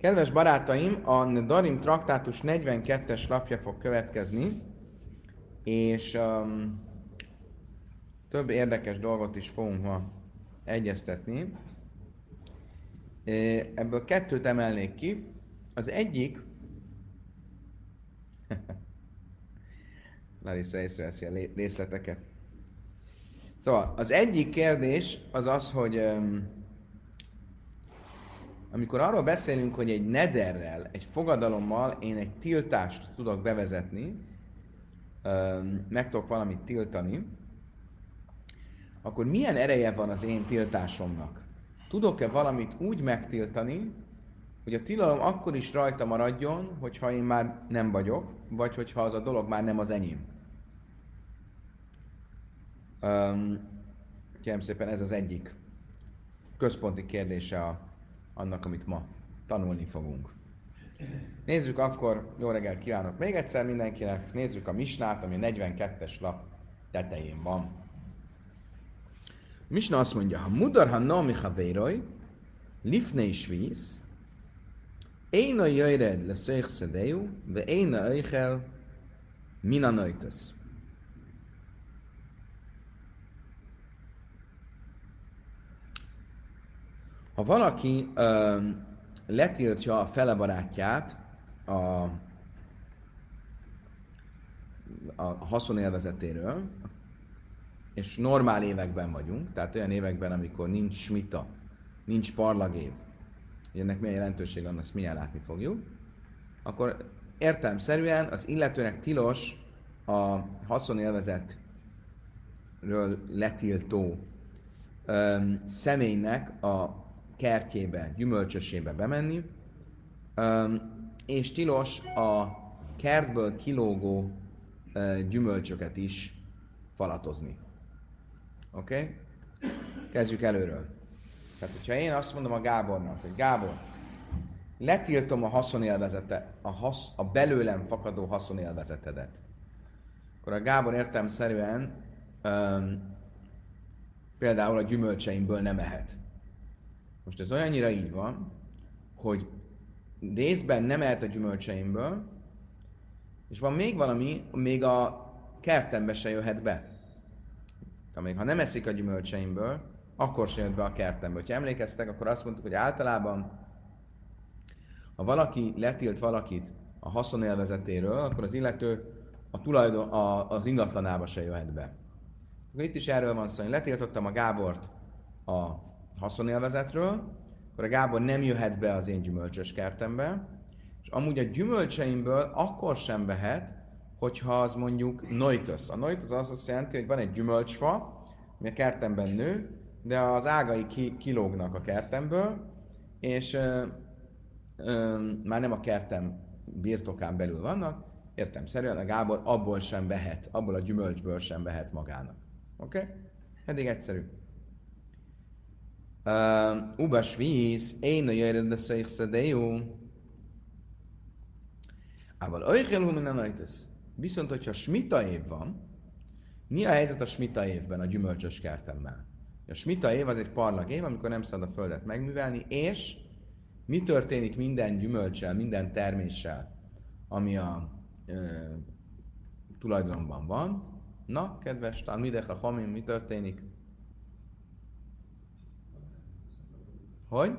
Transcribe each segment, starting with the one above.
Kedves barátaim, a Darim traktátus 42-es lapja fog következni, és um, több érdekes dolgot is fogunk ma egyeztetni. Ebből kettőt emelnék ki. Az egyik, Larissa észreveszi a részleteket. Szóval az egyik kérdés az az, hogy um, amikor arról beszélünk, hogy egy nederrel, egy fogadalommal én egy tiltást tudok bevezetni, meg tudok valamit tiltani, akkor milyen ereje van az én tiltásomnak? Tudok-e valamit úgy megtiltani, hogy a tilalom akkor is rajta maradjon, hogyha én már nem vagyok, vagy hogyha az a dolog már nem az enyém. Kérem szépen, ez az egyik központi kérdése a, annak, amit ma tanulni fogunk. Nézzük akkor, jó reggelt kívánok még egyszer mindenkinek, nézzük a misnát, ami a 42-es lap tetején van. Misna azt mondja, ha mudar ha nami havéroj, lifne is víz, én a jöjred le szedejú, ve én a öjjel mina nöjtösz. Ha valaki ö, letiltja a fele barátját a, a haszonélvezetéről, és normál években vagyunk, tehát olyan években, amikor nincs smita, nincs parlagév, hogy ennek milyen jelentőség van, azt milyen látni fogjuk, akkor értelmszerűen az illetőnek tilos a haszonélvezetről letiltó öm, személynek a kertjébe, gyümölcsösébe bemenni, és tilos a kertből kilógó gyümölcsöket is falatozni. Oké? Okay? Kezdjük előről. Tehát, hogyha én azt mondom a Gábornak, hogy Gábor, letiltom a haszonélvezete, a, hasz, a belőlem fakadó haszonélvezetedet, akkor a Gábor értelmszerűen um, például a gyümölcseimből nem ehet. Most ez olyannyira így van, hogy részben nem ehet a gyümölcseimből, és van még valami, még a kertembe se jöhet be. Még ha nem eszik a gyümölcseimből, akkor se jött be a kertembe. Ha emlékeztek, akkor azt mondtuk, hogy általában, ha valaki letilt valakit a haszonélvezetéről, akkor az illető a tulajdon, a, az ingatlanába se jöhet be. Itt is erről van szó, hogy letiltottam a Gábort a haszonélvezetről, akkor a Gábor nem jöhet be az én gyümölcsös kertembe, és amúgy a gyümölcseimből akkor sem vehet, hogyha az mondjuk noitos. A noitos az azt jelenti, hogy van egy gyümölcsfa, ami a kertemben nő, de az ágai ki, kilógnak a kertemből, és ö, ö, már nem a kertem birtokán belül vannak, értem szerűen a Gábor abból sem vehet, abból a gyümölcsből sem vehet magának. Oké? Okay? Eddig egyszerű. Uba víz, én a jöjjön de szeich szedejú. Ával oichel hu minden Viszont, hogyha smita év van, mi a helyzet a smita évben a gyümölcsös kertemmel? A smita év az egy parlag év, amikor nem szabad a földet megművelni, és mi történik minden gyümölcsel, minden terméssel, ami a ö, tulajdonban van? Na, kedves Talmidech a Hamim, mi történik? Hogy?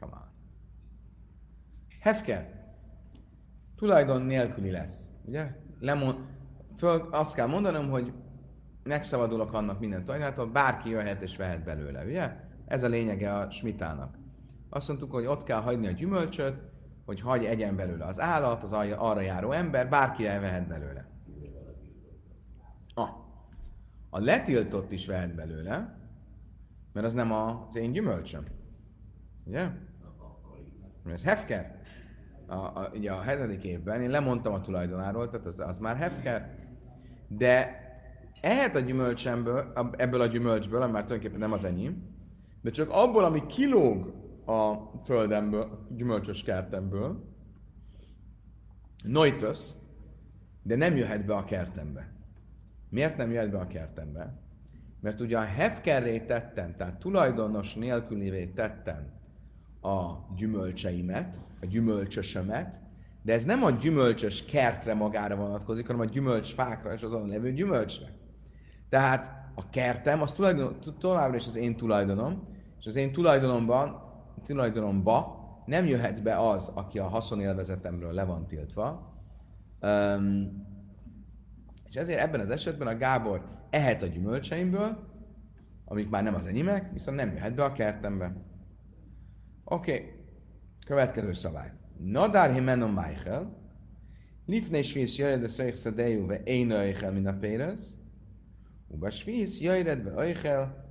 Come on. Hefker. Tulajdon nélküli lesz. Ugye? Lemon, föl, azt kell mondanom, hogy megszabadulok annak minden tulajdonától, bárki jöhet és vehet belőle, ugye? Ez a lényege a smitának. Azt mondtuk, hogy ott kell hagyni a gyümölcsöt, hogy hagy egyen belőle az állat, az arra járó ember, bárki elvehet belőle. Ah, a letiltott is vehet belőle, mert az nem az én gyümölcsöm. Ugye? Ez hefker. A, a, ugye a hetedik évben én lemondtam a tulajdonáról, tehát az, az már hefker. De ehet a gyümölcsemből, ebből a gyümölcsből, ami már tulajdonképpen nem az enyém, de csak abból, ami kilóg a földemből, a gyümölcsös kertemből, noitos, de nem jöhet be a kertembe. Miért nem jöhet be a kertembe? Mert ugye a hefkerré tettem, tehát tulajdonos nélkülivé tettem a gyümölcseimet, a gyümölcsösömet, de ez nem a gyümölcsös kertre magára vonatkozik, hanem a gyümölcsfákra és azon levő gyümölcsre. Tehát a kertem az tulajdon, továbbra is az én tulajdonom, és az én tulajdonomban, tulajdonomba nem jöhet be az, aki a haszonélvezetemről le van tiltva. Um, és ezért ebben az esetben a Gábor ehet a gyümölcseimből, amik már nem az enyémek, viszont nem jöhet be a kertembe. Oké, okay. következő szabály. Nadár himenom Michael, Lifne svíz jöjjed a szöjj szadejú ve én öjjel, mint a pérez, Uba svíz jöjjed ve öjjel,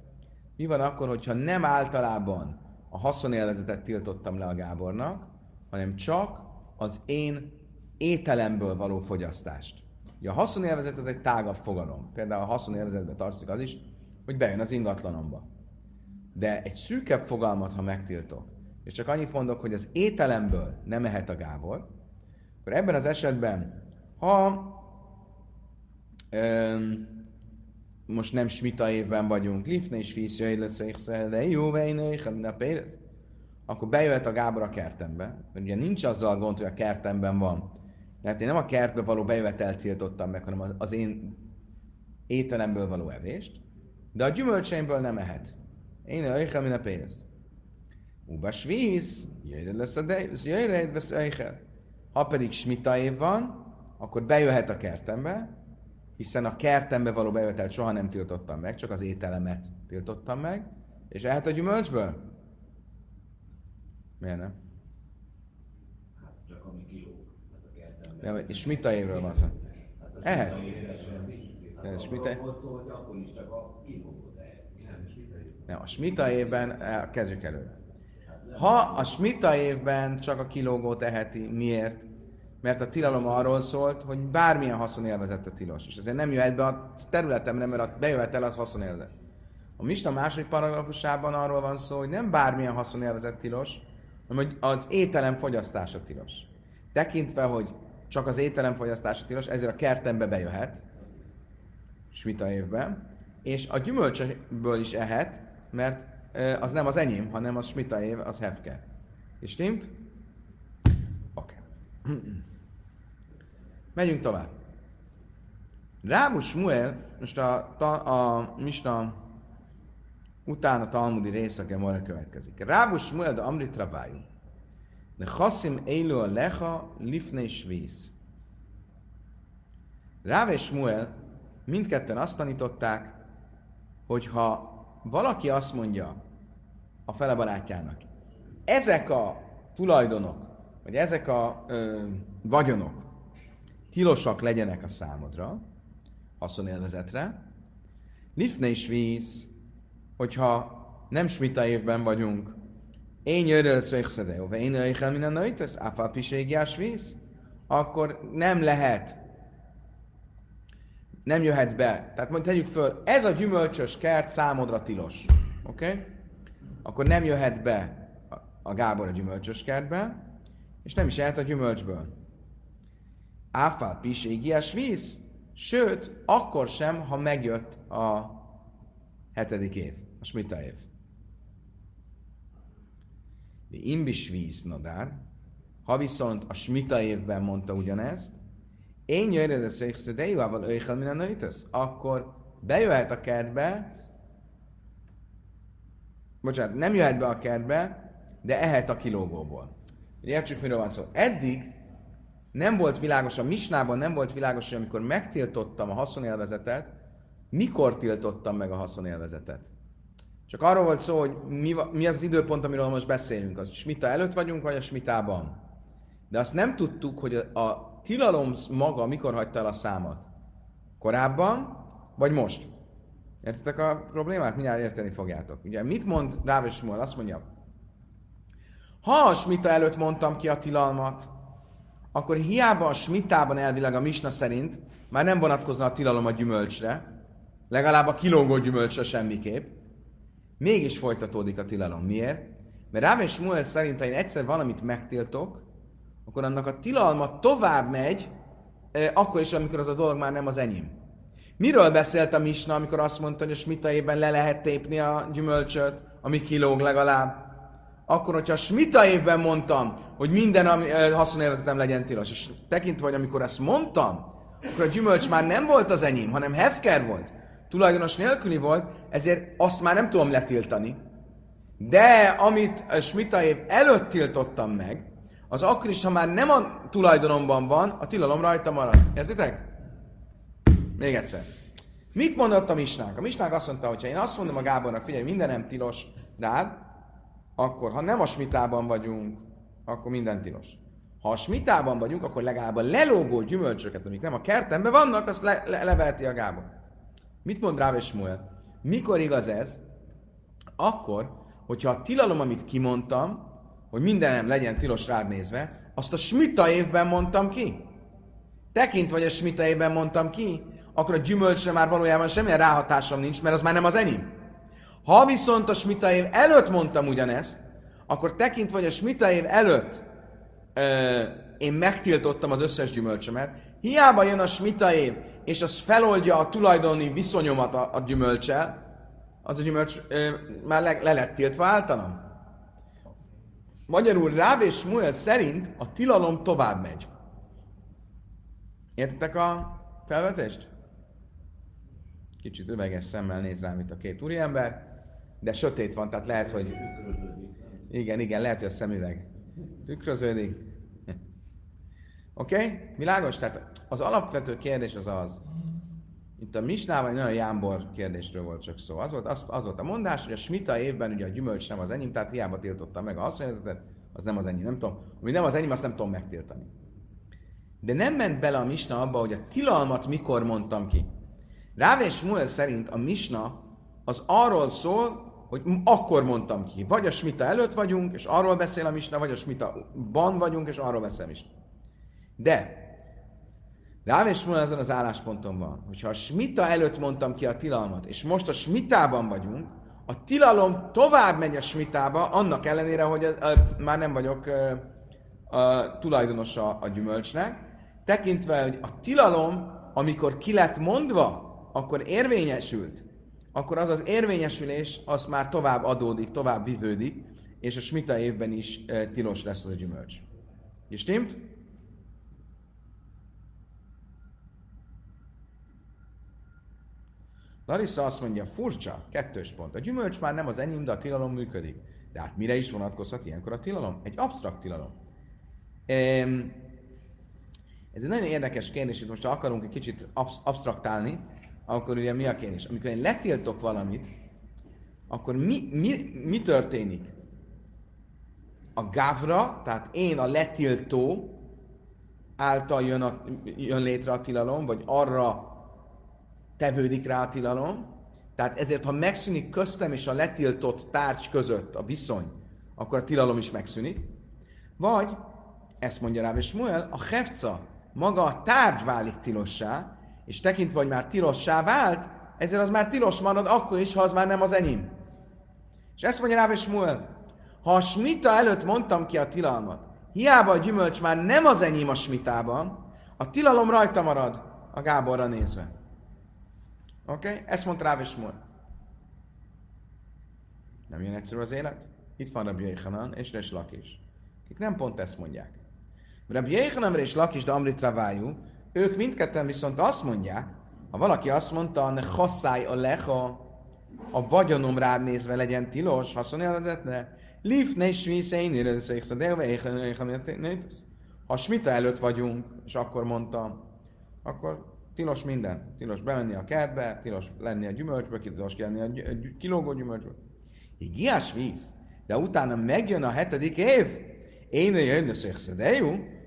mi van akkor, hogyha nem általában a haszonélvezetet tiltottam le a Gábornak, hanem csak az én ételemből való fogyasztást. Ugye a haszonélvezet az egy tágabb fogalom. Például a haszonélvezetbe tartozik az is, hogy bejön az ingatlanomba. De egy szűkebb fogalmat, ha megtiltok, és csak annyit mondok, hogy az ételemből nem mehet a Gábor, akkor ebben az esetben, ha öm, most nem smita évben vagyunk, lifne és víz lesz, de jó vejnő, a pérez, akkor bejöhet a Gábor a kertembe, mert ugye nincs azzal gond, hogy a kertemben van, mert én nem a kertbe való bejövetelt tiltottam meg, hanem az, az én ételemből való evést, de a gyümölcseimből nem ehet. Én öjjel, mint a pénz. Ubas víz, jöjjön lesz a jöjjön lesz öjjel. Ha pedig smita év van, akkor bejöhet a kertembe, hiszen a kertembe való bejövetelt soha nem tiltottam meg, csak az ételemet tiltottam meg, és ehet a gyümölcsből? Miért nem? Hát csak ami kiló. Nem, és smita évről van szó. Smita is csak a kilót Nem, a smita évben, eh, kezdjük előre. Ha a smita évben csak a kilógót eheti, miért? Mert a tilalom arról szólt, hogy bármilyen haszonélvezet a tilos. És ezért nem jöhet be a területemre, mert a bejövetel az haszonélvezet. A Misna második paragrafusában arról van szó, hogy nem bármilyen haszonélvezet tilos, hanem hogy az ételem fogyasztása tilos. Tekintve, hogy csak az ételem fogyasztása tilos, ezért a kertembe bejöhet, smita évben, és a gyümölcsből is ehet, mert az nem az enyém, hanem az smita év, az hefke. És stimmt? Oké. Okay. Megyünk tovább. Rámus Muel, most a, a, a Misna után a Talmudi rész a következik. Rábus Muel de Amrit Rabájú. De Chassim Eilu a Lecha Lifne Svíz. Ráv és Muel mindketten azt tanították, hogy ha valaki azt mondja a fele barátjának, ezek a tulajdonok, vagy ezek a ö, vagyonok tilosak legyenek a számodra, haszonélvezetre, Lifne is víz, hogyha nem smita évben vagyunk, én jöjjön szöjkszedejó, vagy én jöjjön minden nőjtesz, áfal piségiás víz, akkor nem lehet, nem jöhet be. Tehát mondjuk tegyük föl, ez a gyümölcsös kert számodra tilos. Oké? Okay? Akkor nem jöhet be a Gábor a gyümölcsös kertbe, és nem is jöhet a gyümölcsből. Áfál piségiás víz, sőt, akkor sem, ha megjött a hetedik év, a smita év. De imbis víz nadár, ha viszont a smita évben mondta ugyanezt, én jöjjön a székszre, de jóval öjjel minden nőtesz, akkor bejöhet a kertbe, bocsánat, nem jöhet be a kertbe, de ehet a kilógóból. Értsük, miről van szó. Eddig nem volt világos, a misnában nem volt világos, hogy amikor megtiltottam a haszonélvezetet, mikor tiltottam meg a haszonélvezetet. Csak arról volt szó, hogy mi, mi az időpont, amiről most beszélünk. Az smita előtt vagyunk, vagy a smitában. De azt nem tudtuk, hogy a, a tilalom maga mikor hagyta el a számat. Korábban, vagy most. Értitek a problémát? Mindjárt érteni fogjátok. Ugye mit mond Ráv és Azt mondja, ha a smita előtt mondtam ki a tilalmat, akkor hiába a smitában elvileg a misna szerint már nem vonatkozna a tilalom a gyümölcsre, legalább a kilógó gyümölcsre semmiképp, mégis folytatódik a tilalom. Miért? Mert Ráv és Smuel szerint, ha én egyszer valamit megtiltok, akkor annak a tilalma tovább megy, akkor is, amikor az a dolog már nem az enyém. Miről beszélt a Misna, amikor azt mondta, hogy a smitaében le lehet tépni a gyümölcsöt, ami kilóg legalább? akkor hogyha a smita évben mondtam, hogy minden ami, haszonélvezetem legyen tilos, és tekintve, hogy amikor ezt mondtam, akkor a gyümölcs már nem volt az enyém, hanem hefker volt, tulajdonos nélküli volt, ezért azt már nem tudom letiltani. De amit a smita év előtt tiltottam meg, az akkor is, ha már nem a tulajdonomban van, a tilalom rajta marad. Értitek? Még egyszer. Mit mondott a misnánk? A misnánk azt mondta, hogy ha én azt mondom a Gábornak, figyelj, minden nem tilos rád, akkor ha nem a smitában vagyunk, akkor minden tilos. Ha a smitában vagyunk, akkor legalább a lelógó gyümölcsöket, amik nem a kertemben vannak, azt le, le, levelti a Gábor. Mit mond Ráv és Smuel? Mikor igaz ez? Akkor, hogyha a tilalom, amit kimondtam, hogy mindenem legyen tilos rád nézve, azt a smita évben mondtam ki. Tekint vagy a smita évben mondtam ki, akkor a gyümölcsre már valójában semmilyen ráhatásom nincs, mert az már nem az enyém. Ha viszont a smita év előtt mondtam ugyanezt, akkor tekint vagy a smita év előtt ö, én megtiltottam az összes gyümölcsömet, hiába jön a smita év, és az feloldja a tulajdoni viszonyomat a, a gyümölcsel, az a gyümölcs ö, már le, le lett tiltva általam. Magyarul Ráv és Smuel szerint a tilalom tovább megy. Értitek a felvetést? Kicsit üveges szemmel néz rám itt a két úriember, de sötét van, tehát lehet, hogy... Igen, igen, lehet, hogy a szemüveg tükröződik. Oké? Okay? Világos? Tehát az alapvető kérdés az az, itt a Misnában egy nagyon jámbor kérdésről volt csak szó. Az volt, az, az volt a mondás, hogy a smita évben ugye a gyümölcs nem az enyém, tehát hiába tiltotta meg a haszonérzetet, az nem az enyém, nem tudom. Ami nem az enyém, azt nem tudom megtiltani. De nem ment bele a Misna abba, hogy a tilalmat mikor mondtam ki. Ráv és Muel szerint a Misna az arról szól, hogy akkor mondtam ki. Vagy a smita előtt vagyunk, és arról beszél a Misna, vagy a smita ban vagyunk, és arról beszél a Misna. De Ráv és Muel azon az állásponton van, hogyha a smita előtt mondtam ki a tilalmat, és most a smitában vagyunk, a tilalom tovább megy a smitába, annak ellenére, hogy a, a, már nem vagyok a, a tulajdonosa a gyümölcsnek, tekintve, hogy a tilalom, amikor ki lett mondva, akkor érvényesült, akkor az az érvényesülés, az már tovább adódik, tovább vivődik, és a smita évben is tilos lesz az a gyümölcs. És stimmt? Larissa azt mondja, furcsa, kettős pont. A gyümölcs már nem az enyém, de a tilalom működik. De hát mire is vonatkozhat ilyenkor a tilalom? Egy absztrakt tilalom. Ez egy nagyon érdekes kérdés, hogy most ha akarunk egy kicsit absz- absztraktálni, akkor ugye mi a kérdés? Amikor én letiltok valamit, akkor mi, mi, mi történik? A gávra, tehát én a letiltó által jön, a, jön létre a tilalom, vagy arra tevődik rá a tilalom, tehát ezért, ha megszűnik köztem és a letiltott tárgy között a viszony, akkor a tilalom is megszűnik. Vagy, ezt mondja rá, és Muel, a hefca, maga a tárgy válik tilossá, és tekintve, hogy már tilossá vált, ezért az már tilos marad akkor is, ha az már nem az enyém. És ezt mondja rá, és Muel, ha a smita előtt mondtam ki a tilalmat, hiába a gyümölcs már nem az enyém a smitában, a tilalom rajta marad a Gáborra nézve. Oké? Okay? Ezt mondta Ráv és Nem ilyen egyszerű az élet? Itt van Rabbi Yechanan és Res Lakis. Akik nem pont ezt mondják. Rabbi Yechanan és Lakis, de Amrit Ravájú, ők mindketten viszont azt mondják, ha valaki azt mondta, ne hasszáj a leha, a vagyonom rád nézve legyen tilos, haszonélvezetne, Lif ne svíszei Ha smita előtt vagyunk, és akkor mondtam, akkor Tilos minden. Tilos bemenni a kertbe, tilos lenni a gyümölcsbe, tilos lenni a kilógó gyümölcsbe. Igiás víz. De utána megjön a hetedik év. Én jön a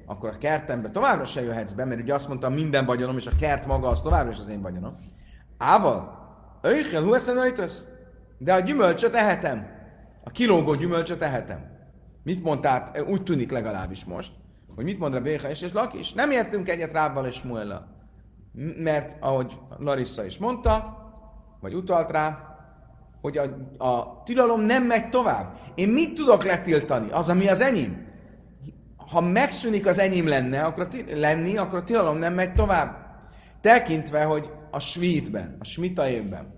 akkor a kertembe továbbra se jöhetsz be, mert ugye azt mondtam, minden vagyonom, és a kert maga az továbbra is az én vagyonom. Ával, öjjel, hu De a gyümölcsöt ehetem. A kilógó gyümölcsöt ehetem. Mit mondtál? Úgy tűnik legalábbis most, hogy mit mond a Béha és, és Lakis. Nem értünk egyet Rábbal és Smuellal mert ahogy Larissa is mondta, vagy utalt rá, hogy a, a tilalom nem megy tovább. Én mit tudok letiltani? Az, ami az enyém. Ha megszűnik az enyém lenne, akkor a lenni, akkor a tilalom nem megy tovább. Tekintve, hogy a svítben, a smita évben,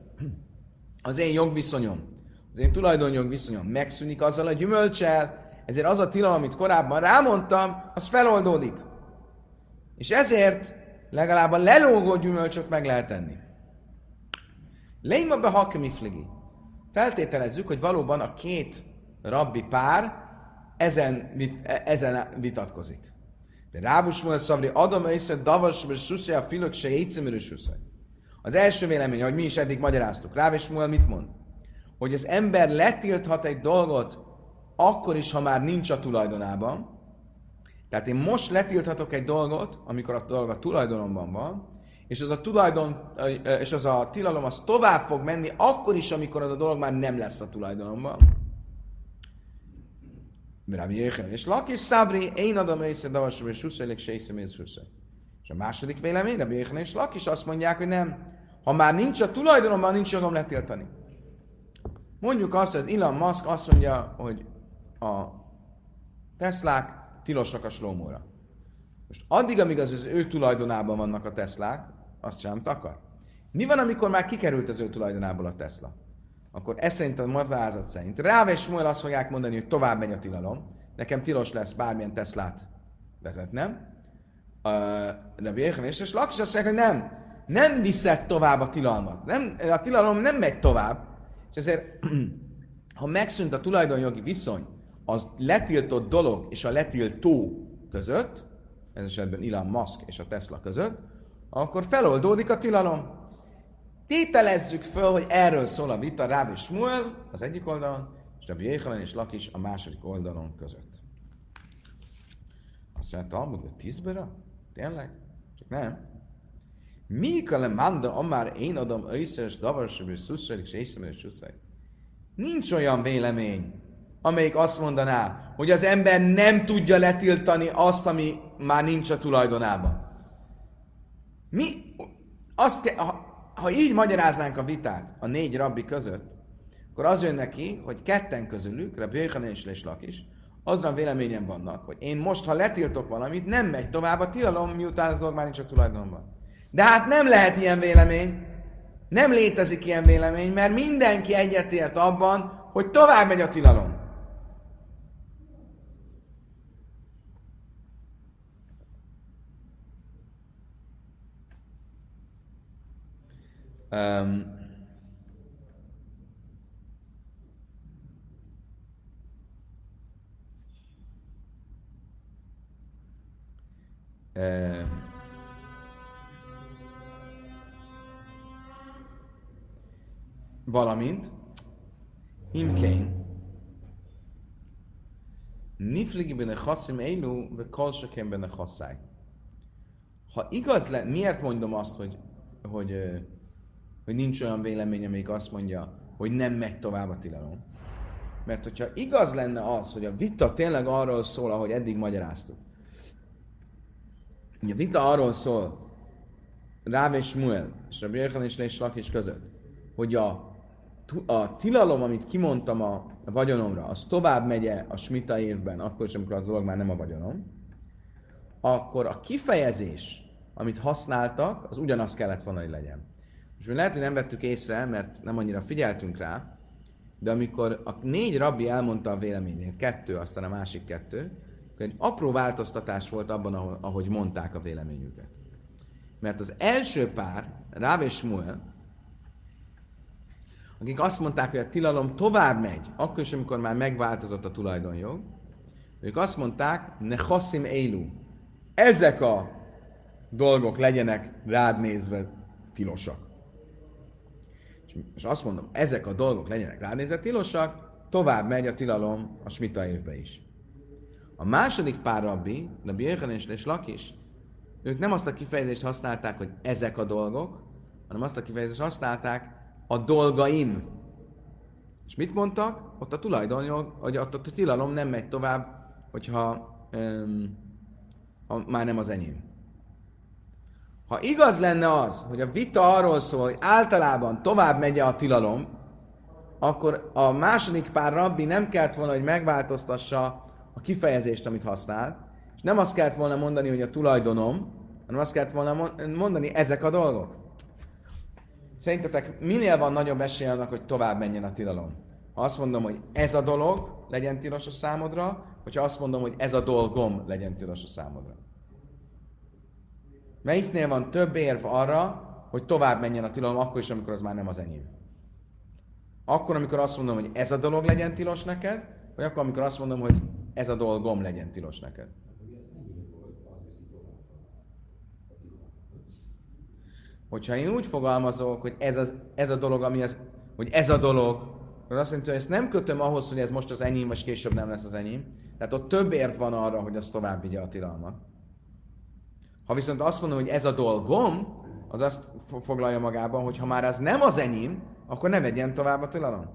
az én jogviszonyom az én tulajdonjog viszonyom megszűnik azzal a gyümölcsel, ezért az a tilalom, amit korábban rámondtam, az feloldódik. És ezért legalább a lelógó gyümölcsöt meg lehet tenni. Léma be hakemifligi. Feltételezzük, hogy valóban a két rabbi pár ezen, vit, e- ezen vitatkozik. De Rábus Muel Szabri Adam Észre Davas Suszai a filok se Az első vélemény, hogy mi is eddig magyaráztuk. Ráv és Muel mit mond? Hogy az ember letilthat egy dolgot akkor is, ha már nincs a tulajdonában. Tehát én most letilthatok egy dolgot, amikor a dolog a tulajdonomban van, és az a tulajdon, és az a tilalom az tovább fog menni, akkor is, amikor az a dolog már nem lesz a tulajdonomban. És Lakis Szabri, én adom észre davasom és suszajlik se hiszem és a második vélemény, Rabbi és Lakis azt mondják, hogy nem. Ha már nincs a tulajdonomban, nincs jogom letiltani. Mondjuk azt, hogy Elon Musk azt mondja, hogy a Teslák tilosak a slómóra. Most addig, amíg az, az ő tulajdonában vannak a Teslák, azt sem akar. Mi van, amikor már kikerült az ő tulajdonából a Tesla? Akkor ez szerint a magyarázat szerint Ráv és Smuel azt fogják mondani, hogy tovább megy a tilalom. Nekem tilos lesz bármilyen Teslát vezetnem. Rabbi és, és Lakis azt mondják, hogy nem. Nem viszed tovább a tilalmat. Nem, a tilalom nem megy tovább. És ezért, ha megszűnt a tulajdonjogi viszony az letiltott dolog és a letiltó között, ez esetben Elon Musk és a Tesla között, akkor feloldódik a tilalom. Tételezzük föl, hogy erről szól a vita Ráb és Smuel az egyik oldalon, és Rabbi Jéhelen és Lakis a második oldalon között. Azt mondja, Talmud, hogy tízbera? Tényleg? Csak nem. Mi le manda, amár én adom összes davarsabb és szussalik, és észre és Nincs olyan vélemény, amelyik azt mondaná, hogy az ember nem tudja letiltani azt, ami már nincs a tulajdonában. Mi azt ke, ha, ha így magyaráznánk a vitát a négy rabbi között, akkor az jön neki, hogy ketten közülük, Rabbi Jöjjhanen és Lakis, azra véleményem vannak, hogy én most, ha letiltok valamit, nem megy tovább a tilalom, miután az dolog már nincs a tulajdonban. De hát nem lehet ilyen vélemény, nem létezik ilyen vélemény, mert mindenki egyetért abban, hogy tovább megy a tilalom. Um, valamint Imkén Nifligi benne chassim élu, ve kolsakem benne. Ha igaz le, miért mondom azt, hogy, hogy hogy nincs olyan vélemény, amelyik azt mondja, hogy nem megy tovább a tilalom. Mert hogyha igaz lenne az, hogy a vita tényleg arról szól, ahogy eddig magyaráztuk, a vita arról szól, Ráv és Muel, és Rabbi Jöjjön és Lés Lakis között, hogy a, a tilalom, amit kimondtam a, vagyonomra, az tovább megy a smita évben, akkor is, amikor az dolog már nem a vagyonom, akkor a kifejezés, amit használtak, az ugyanaz kellett volna, hogy legyen. És mi lehet, hogy nem vettük észre, mert nem annyira figyeltünk rá, de amikor a négy rabbi elmondta a véleményét, kettő, aztán a másik kettő, akkor egy apró változtatás volt abban, ahogy mondták a véleményüket. Mert az első pár, Ráv és Smuel, akik azt mondták, hogy a tilalom tovább megy, akkor is, amikor már megváltozott a tulajdonjog, ők azt mondták, ne hasszim élu. Ezek a dolgok legyenek rád nézve tilosak és azt mondom, ezek a dolgok legyenek ránézett tilosak, tovább megy a tilalom a smita évbe is. A második pár rabbi, Rabbi Jöjjön és Lakis, ők nem azt a kifejezést használták, hogy ezek a dolgok, hanem azt a kifejezést használták, a dolgaim. És mit mondtak? Ott a tulajdonjog, hogy ott a tilalom nem megy tovább, hogyha um, ha már nem az enyém. Ha igaz lenne az, hogy a vita arról szól, hogy általában tovább megy a tilalom, akkor a második pár rabbi nem kellett volna, hogy megváltoztassa a kifejezést, amit használ, és nem azt kellett volna mondani, hogy a tulajdonom, hanem azt kellett volna mondani, ezek a dolgok. Szerintetek minél van nagyobb esély annak, hogy tovább menjen a tilalom? Ha azt mondom, hogy ez a dolog legyen tilos a számodra, vagy ha azt mondom, hogy ez a dolgom legyen tilos a számodra. Melyiknél van több érv arra, hogy tovább menjen a tilalom, akkor is, amikor az már nem az enyém? Akkor, amikor azt mondom, hogy ez a dolog legyen tilos neked, vagy akkor, amikor azt mondom, hogy ez a dolgom legyen tilos neked? Hogyha én úgy fogalmazok, hogy ez, az, ez a dolog, ami az, hogy ez a dolog, akkor azt mondja, hogy ezt nem kötöm ahhoz, hogy ez most az enyém, vagy később nem lesz az enyém. Tehát ott több érv van arra, hogy az tovább vigye a tilalmat. Ha viszont azt mondom, hogy ez a dolgom, az azt foglalja magában, hogy ha már az nem az enyém, akkor ne vegyen tovább a tilalom.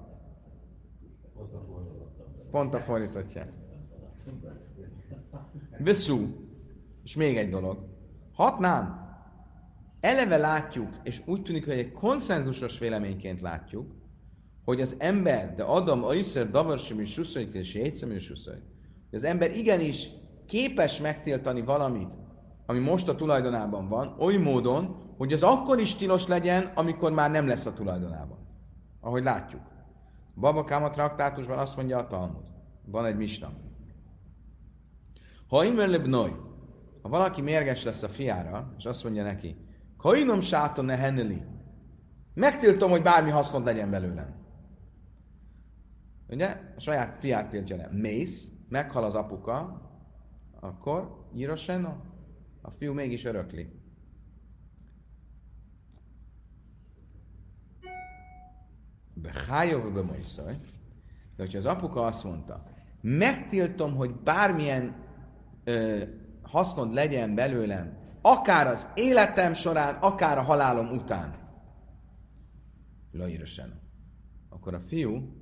Pont a fordítottja. Veszú. És még egy dolog. Hatnán. Eleve látjuk, és úgy tűnik, hogy egy konszenzusos véleményként látjuk, hogy az ember, de Adam, Aiszer, Davarsim és Suszai, és Jégyszem és az ember igenis képes megtiltani valamit, ami most a tulajdonában van, oly módon, hogy az akkor is tilos legyen, amikor már nem lesz a tulajdonában. Ahogy látjuk. Baba Káma traktátusban azt mondja a Talmud. Van egy misna. Ha imerleb noj, ha valaki mérges lesz a fiára, és azt mondja neki, Kainom sáta ne henneli, megtiltom, hogy bármi hasznod legyen belőlem. Ugye? A saját fiát tiltja le. Mész, meghal az apuka, akkor íraseno, a fiú mégis örökli. Behájov be Mojszaj, de hogyha az apuka azt mondta, megtiltom, hogy bármilyen ö, hasznod legyen belőlem, akár az életem során, akár a halálom után, Laírösen. Akkor a fiú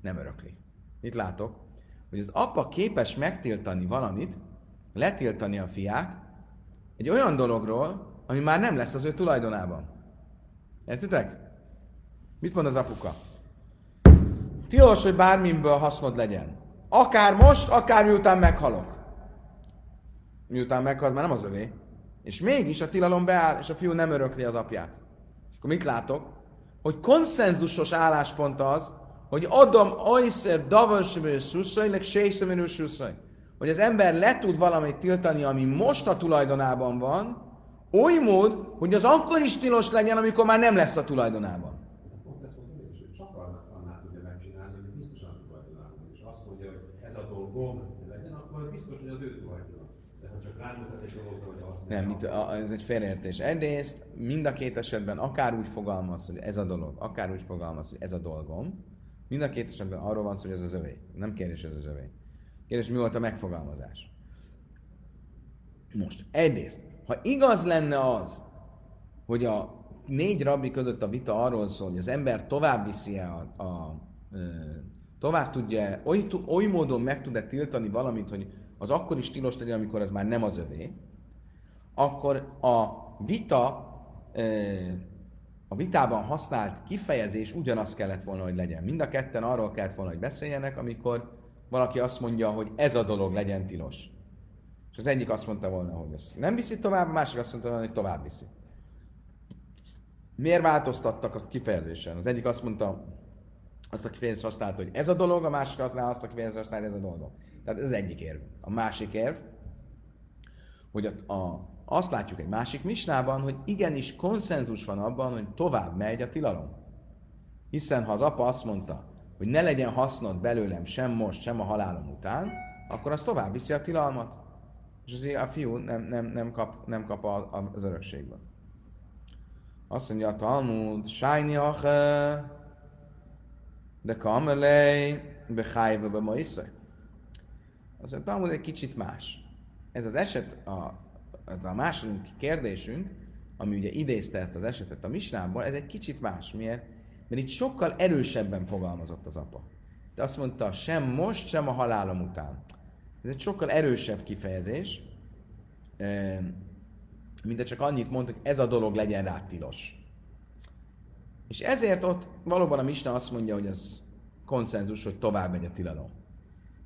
nem örökli. Mit látok? Hogy az apa képes megtiltani valamit, letiltani a fiát egy olyan dologról, ami már nem lesz az ő tulajdonában. Értitek? Mit mond az apuka? Tilos, hogy bármiből hasznod legyen. Akár most, akár miután meghalok. Miután meghal, már nem az övé. És mégis a tilalom beáll, és a fiú nem örökli az apját. És akkor mit látok? Hogy konszenzusos álláspont az, hogy adom ajszer davasömő szuszai, leg sészemérő szuszai. Hogy az ember le tud valamit tiltani, ami most a tulajdonában van, oly mód, hogy az akkor is tilos legyen, amikor már nem lesz a tulajdonában. Nem, mit, ez egy félreértés. Egyrészt mind a két esetben akár úgy fogalmaz, hogy ez a dolog, akár úgy fogalmaz, hogy ez a dolgom, mind a két esetben arról van szó, hogy ez az övé. Nem kérdés, ez az övé. Kérdés, mi volt a megfogalmazás. Most, egyrészt, ha igaz lenne az, hogy a négy rabbi között a vita arról szól, hogy az ember tovább viszi a, a, a tovább tudja, oly, oly módon meg tud-e tiltani valamit, hogy az akkor is tilos legyen, amikor az már nem az övé, akkor a vita, a vitában használt kifejezés ugyanaz kellett volna, hogy legyen. Mind a ketten arról kellett volna, hogy beszéljenek, amikor valaki azt mondja, hogy ez a dolog legyen tilos. És az egyik azt mondta volna, hogy ez nem viszi tovább, a másik azt mondta volna, hogy tovább viszi. Miért változtattak a kifejezésen? Az egyik azt mondta, azt a kifejezést használta, hogy ez a dolog, a másik azt azt a kifejezést használta, ez a dolog. Tehát ez az egyik érv. A másik érv, hogy a, a, azt látjuk egy másik misnában, hogy igenis konszenzus van abban, hogy tovább megy a tilalom. Hiszen ha az apa azt mondta, hogy ne legyen hasznod belőlem sem most, sem a halálom után, akkor az tovább viszi a tilalmat. És azért a fiú nem, nem, nem kap, nem kap az örökségből. Azt mondja a Talmud, Sájni de kamelej, behájva be ma iszaj. Az a Talmud egy kicsit más. Ez az eset, a, a második kérdésünk, ami ugye idézte ezt az esetet a Misnából, ez egy kicsit más. Miért? Mert itt sokkal erősebben fogalmazott az apa. De azt mondta, sem most, sem a halálom után. Ez egy sokkal erősebb kifejezés, mint csak annyit mond, hogy ez a dolog legyen rá tilos. És ezért ott valóban a Misna azt mondja, hogy az konszenzus, hogy tovább megy a tilalom.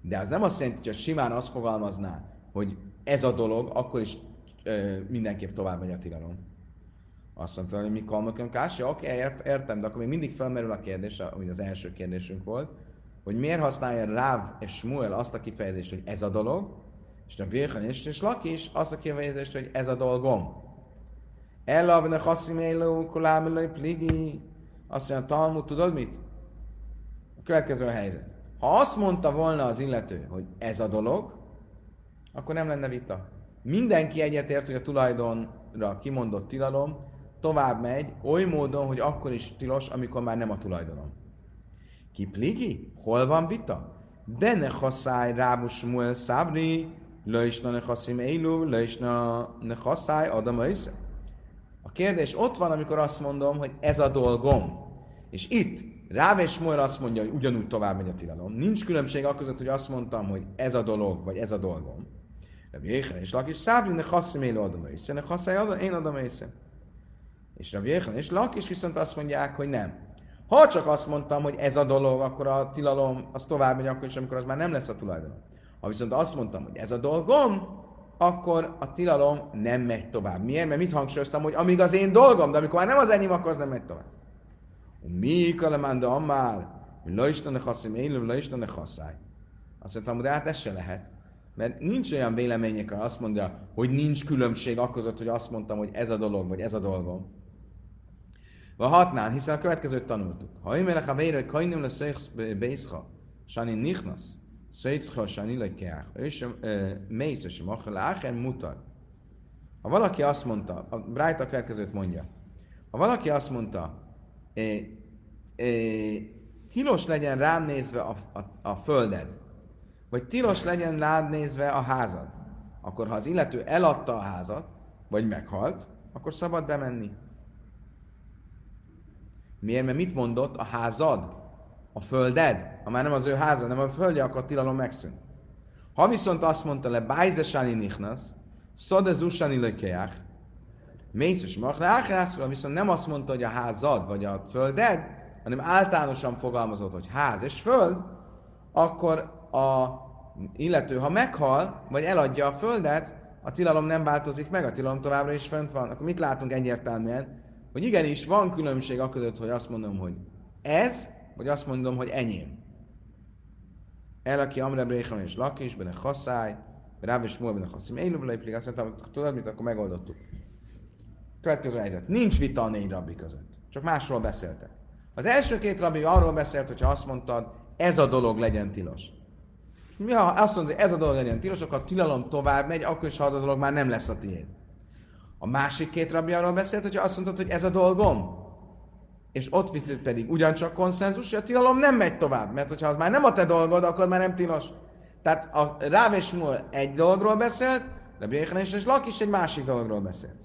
De az nem azt jelenti, hogy simán azt fogalmazná, hogy ez a dolog, akkor is ö, mindenképp tovább megy a tilalom. Azt mondta, hogy mi kalmakom kásja, oké, értem, de akkor még mindig felmerül a kérdés, ami az első kérdésünk volt, hogy miért használja Ráv és Smuel azt a kifejezést, hogy ez a dolog, és a Birchan és, és Lakis azt a kifejezést, hogy ez a dolgom. Ella benne chaszim élő, kolámilai pligi. Azt mondja, Talmud, tudod mit? A következő helyzet. Ha azt mondta volna az illető, hogy ez a dolog, akkor nem lenne vita. Mindenki egyetért, hogy a tulajdonra kimondott tilalom tovább megy, oly módon, hogy akkor is tilos, amikor már nem a tulajdonom. Ki pligi? Hol van vita? Benne haszáj rábus muel szabri, löjsna ne haszim élu, löjsna ne haszáj adam A kérdés ott van, amikor azt mondom, hogy ez a dolgom. És itt Ráv és Smuel azt mondja, hogy ugyanúgy tovább megy a tilalom. Nincs különbség akkor között, hogy azt mondtam, hogy ez a dolog, vagy ez a dolgom. Rabbi Jéhen és Lakis Szábri ne hasszim élő adom észre, ne hasszáj én adom észre. És Rabbi Jéhen és Lakis viszont azt mondják, hogy nem. Ha csak azt mondtam, hogy ez a dolog, akkor a tilalom az tovább megy akkor is, amikor az már nem lesz a tulajdon. Ha viszont azt mondtam, hogy ez a dolgom, akkor a tilalom nem megy tovább. Miért? Mert mit hangsúlyoztam, hogy amíg az én dolgom, de amikor már nem az enyém, akkor az nem megy tovább. Mi kalemánda ammár, hogy la istene haszim élő, la istene haszály. Azt mondtam, de hát ez se lehet. Mert nincs olyan vélemények, hogy azt mondja, hogy nincs különbség akkor, hogy azt mondtam, hogy ez a dolog, vagy ez a dolgom. Va hatnán, hiszen a következőt tanultuk. Ha én melech a vére, kajnim le szöjsz bészha, sani nichnasz, szöjtcha sani le keach, és mész, és machra mutar. Ha valaki azt mondta, a Bright a következőt mondja, ha valaki azt mondta, é, é, tilos legyen rám nézve a, a, a földed, vagy tilos legyen rád nézve a házad, akkor ha az illető eladta a házat, vagy meghalt, akkor szabad bemenni. Miért? Mert mit mondott? A házad, a földed, ha már nem az ő háza, nem a földje, akkor a tilalom megszűnt. Ha viszont azt mondta le, bájzesani nichnasz, szod usani lökeják, mészes machláchrászról, viszont nem azt mondta, hogy a házad, vagy a földed, hanem általánosan fogalmazott, hogy ház és föld, akkor a illető, ha meghal, vagy eladja a földet, a tilalom nem változik meg, a tilalom továbbra is fönt van. Akkor mit látunk egyértelműen? Hogy igenis van különbség a között, hogy azt mondom, hogy ez, vagy azt mondom, hogy enyém. El, aki Amre Bréchan és Lakis, benne Haszály, Ráb és Múl, benne Haszim, én pedig azt mondtam, tudod mit, akkor megoldottuk. Következő helyzet. Nincs vita a négy rabbi között. Csak másról beszéltek. Az első két rabbi arról beszélt, hogyha azt mondtad, ez a dolog legyen tilos. Mi ha azt mondod, hogy ez a dolog legyen tilos, akkor a tilalom tovább megy, akkor is, ha az a dolog már nem lesz a tiéd. A másik két rabbi arról beszélt, hogyha azt mondtad, hogy ez a dolgom, és ott pedig ugyancsak konszenzus, hogy a tilalom nem megy tovább, mert hogyha az már nem a te dolgod, akkor már nem tilos. Tehát a Ráv és egy dologról beszélt, Rabbi Yechanan és Lakis egy másik dologról beszélt.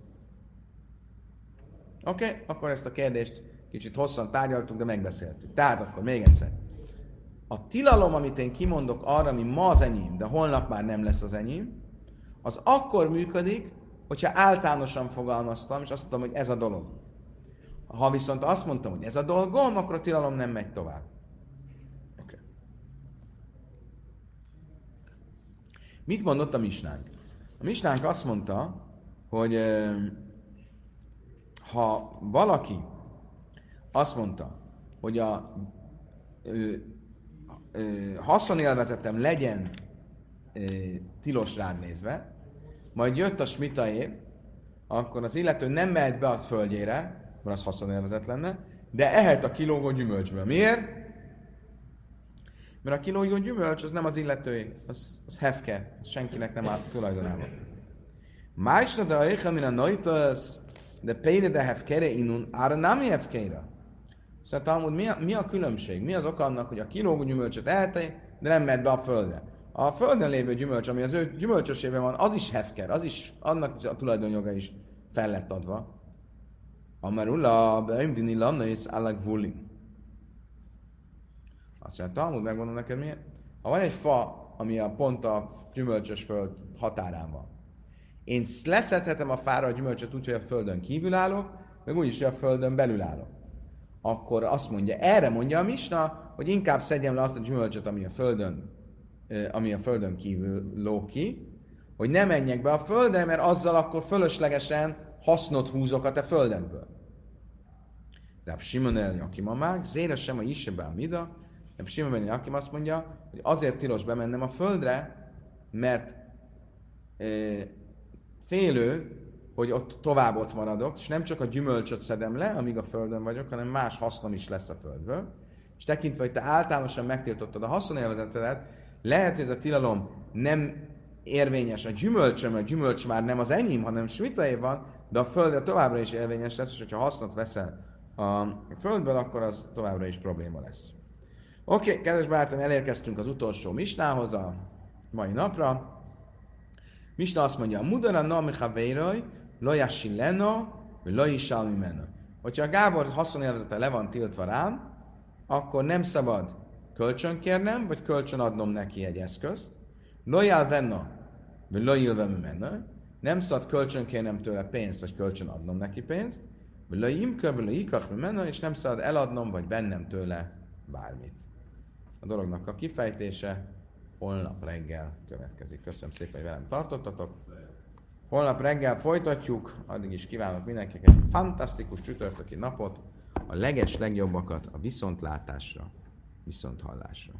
Oké? Okay? Akkor ezt a kérdést kicsit hosszan tárgyaltuk, de megbeszéltük. Tehát akkor még egyszer. A tilalom, amit én kimondok arra, ami ma az enyém, de holnap már nem lesz az enyém, az akkor működik, hogyha általánosan fogalmaztam, és azt mondtam, hogy ez a dolog. Ha viszont azt mondtam, hogy ez a dolgom, akkor a tilalom nem megy tovább. Okay. Mit mondott a misnánk? A misnánk azt mondta, hogy ha valaki azt mondta, hogy a ö, ö, haszonélvezetem legyen tilos rád nézve, majd jött a smita év, akkor az illető nem mehet be a földjére, mert az haszonélvezet lenne, de ehet a kilógó gyümölcsből. Miért? Mert a kilógó gyümölcs az nem az illetői, az, az hefke, az senkinek nem áll tulajdonában. Májsna de a éjjel, a noitas, de péne de hefkere inun, ára nem hefkére. Szóval Talmud, mi a, mi a különbség? Mi az oka annak, hogy a kilógú gyümölcsöt elte, de nem mehet be a földre? A földön lévő gyümölcs, ami az ő gyümölcsösében van, az is hefker, az is, annak a tulajdonjoga is fel lett adva. Amarula, beimdini lannais alak vulin. Azt mondja, Talmud, megmondom neked miért? Ha van egy fa, ami a pont a gyümölcsös föld határán van, én leszedhetem a fára a gyümölcsöt úgy, hogy a földön kívül állok, meg úgy is, hogy a földön belül állok. Akkor azt mondja, erre mondja a Misna, hogy inkább szedjem le azt a gyümölcsöt, ami a földön, ami a földön kívül ló hogy ne menjek be a földre, mert azzal akkor fölöslegesen hasznot húzok a te földedből. Ráb Simon el Jakimamák, zére sem a Isebá Mida, De Simon Jakim azt mondja, hogy azért tilos bemennem a földre, mert ö, félő, hogy ott tovább ott maradok, és nem csak a gyümölcsöt szedem le, amíg a földön vagyok, hanem más hasznom is lesz a földből. És tekintve, hogy te általánosan megtiltottad a haszonélvezetedet, lehet, hogy ez a tilalom nem érvényes a gyümölcsöm, a gyümölcs már nem az enyém, hanem Smitaé van, de a földre továbbra is érvényes lesz, és hogyha hasznot veszel a földből, akkor az továbbra is probléma lesz. Oké, okay, kedves barátom, elérkeztünk az utolsó misnához a mai napra. Misna azt mondja, Mudara na mechavéraj, lojassi lena, vagy lojisal mimena. Hogyha a Gábor haszonélvezete le van tiltva rám, akkor nem szabad kölcsön kérnem, vagy kölcsön adnom neki egy eszközt. Lojál venna, vagy lojil mimena. Nem szabad kölcsön kérnem tőle pénzt, vagy kölcsön adnom neki pénzt. Vagy lojimka, vagy lojikach mimena, és nem szabad eladnom, vagy bennem tőle bármit. A dolognak a kifejtése holnap reggel következik. Köszönöm szépen, hogy velem tartottatok. Holnap reggel folytatjuk, addig is kívánok mindenkinek egy fantasztikus csütörtöki napot, a leges legjobbakat a viszontlátásra, viszonthallásra.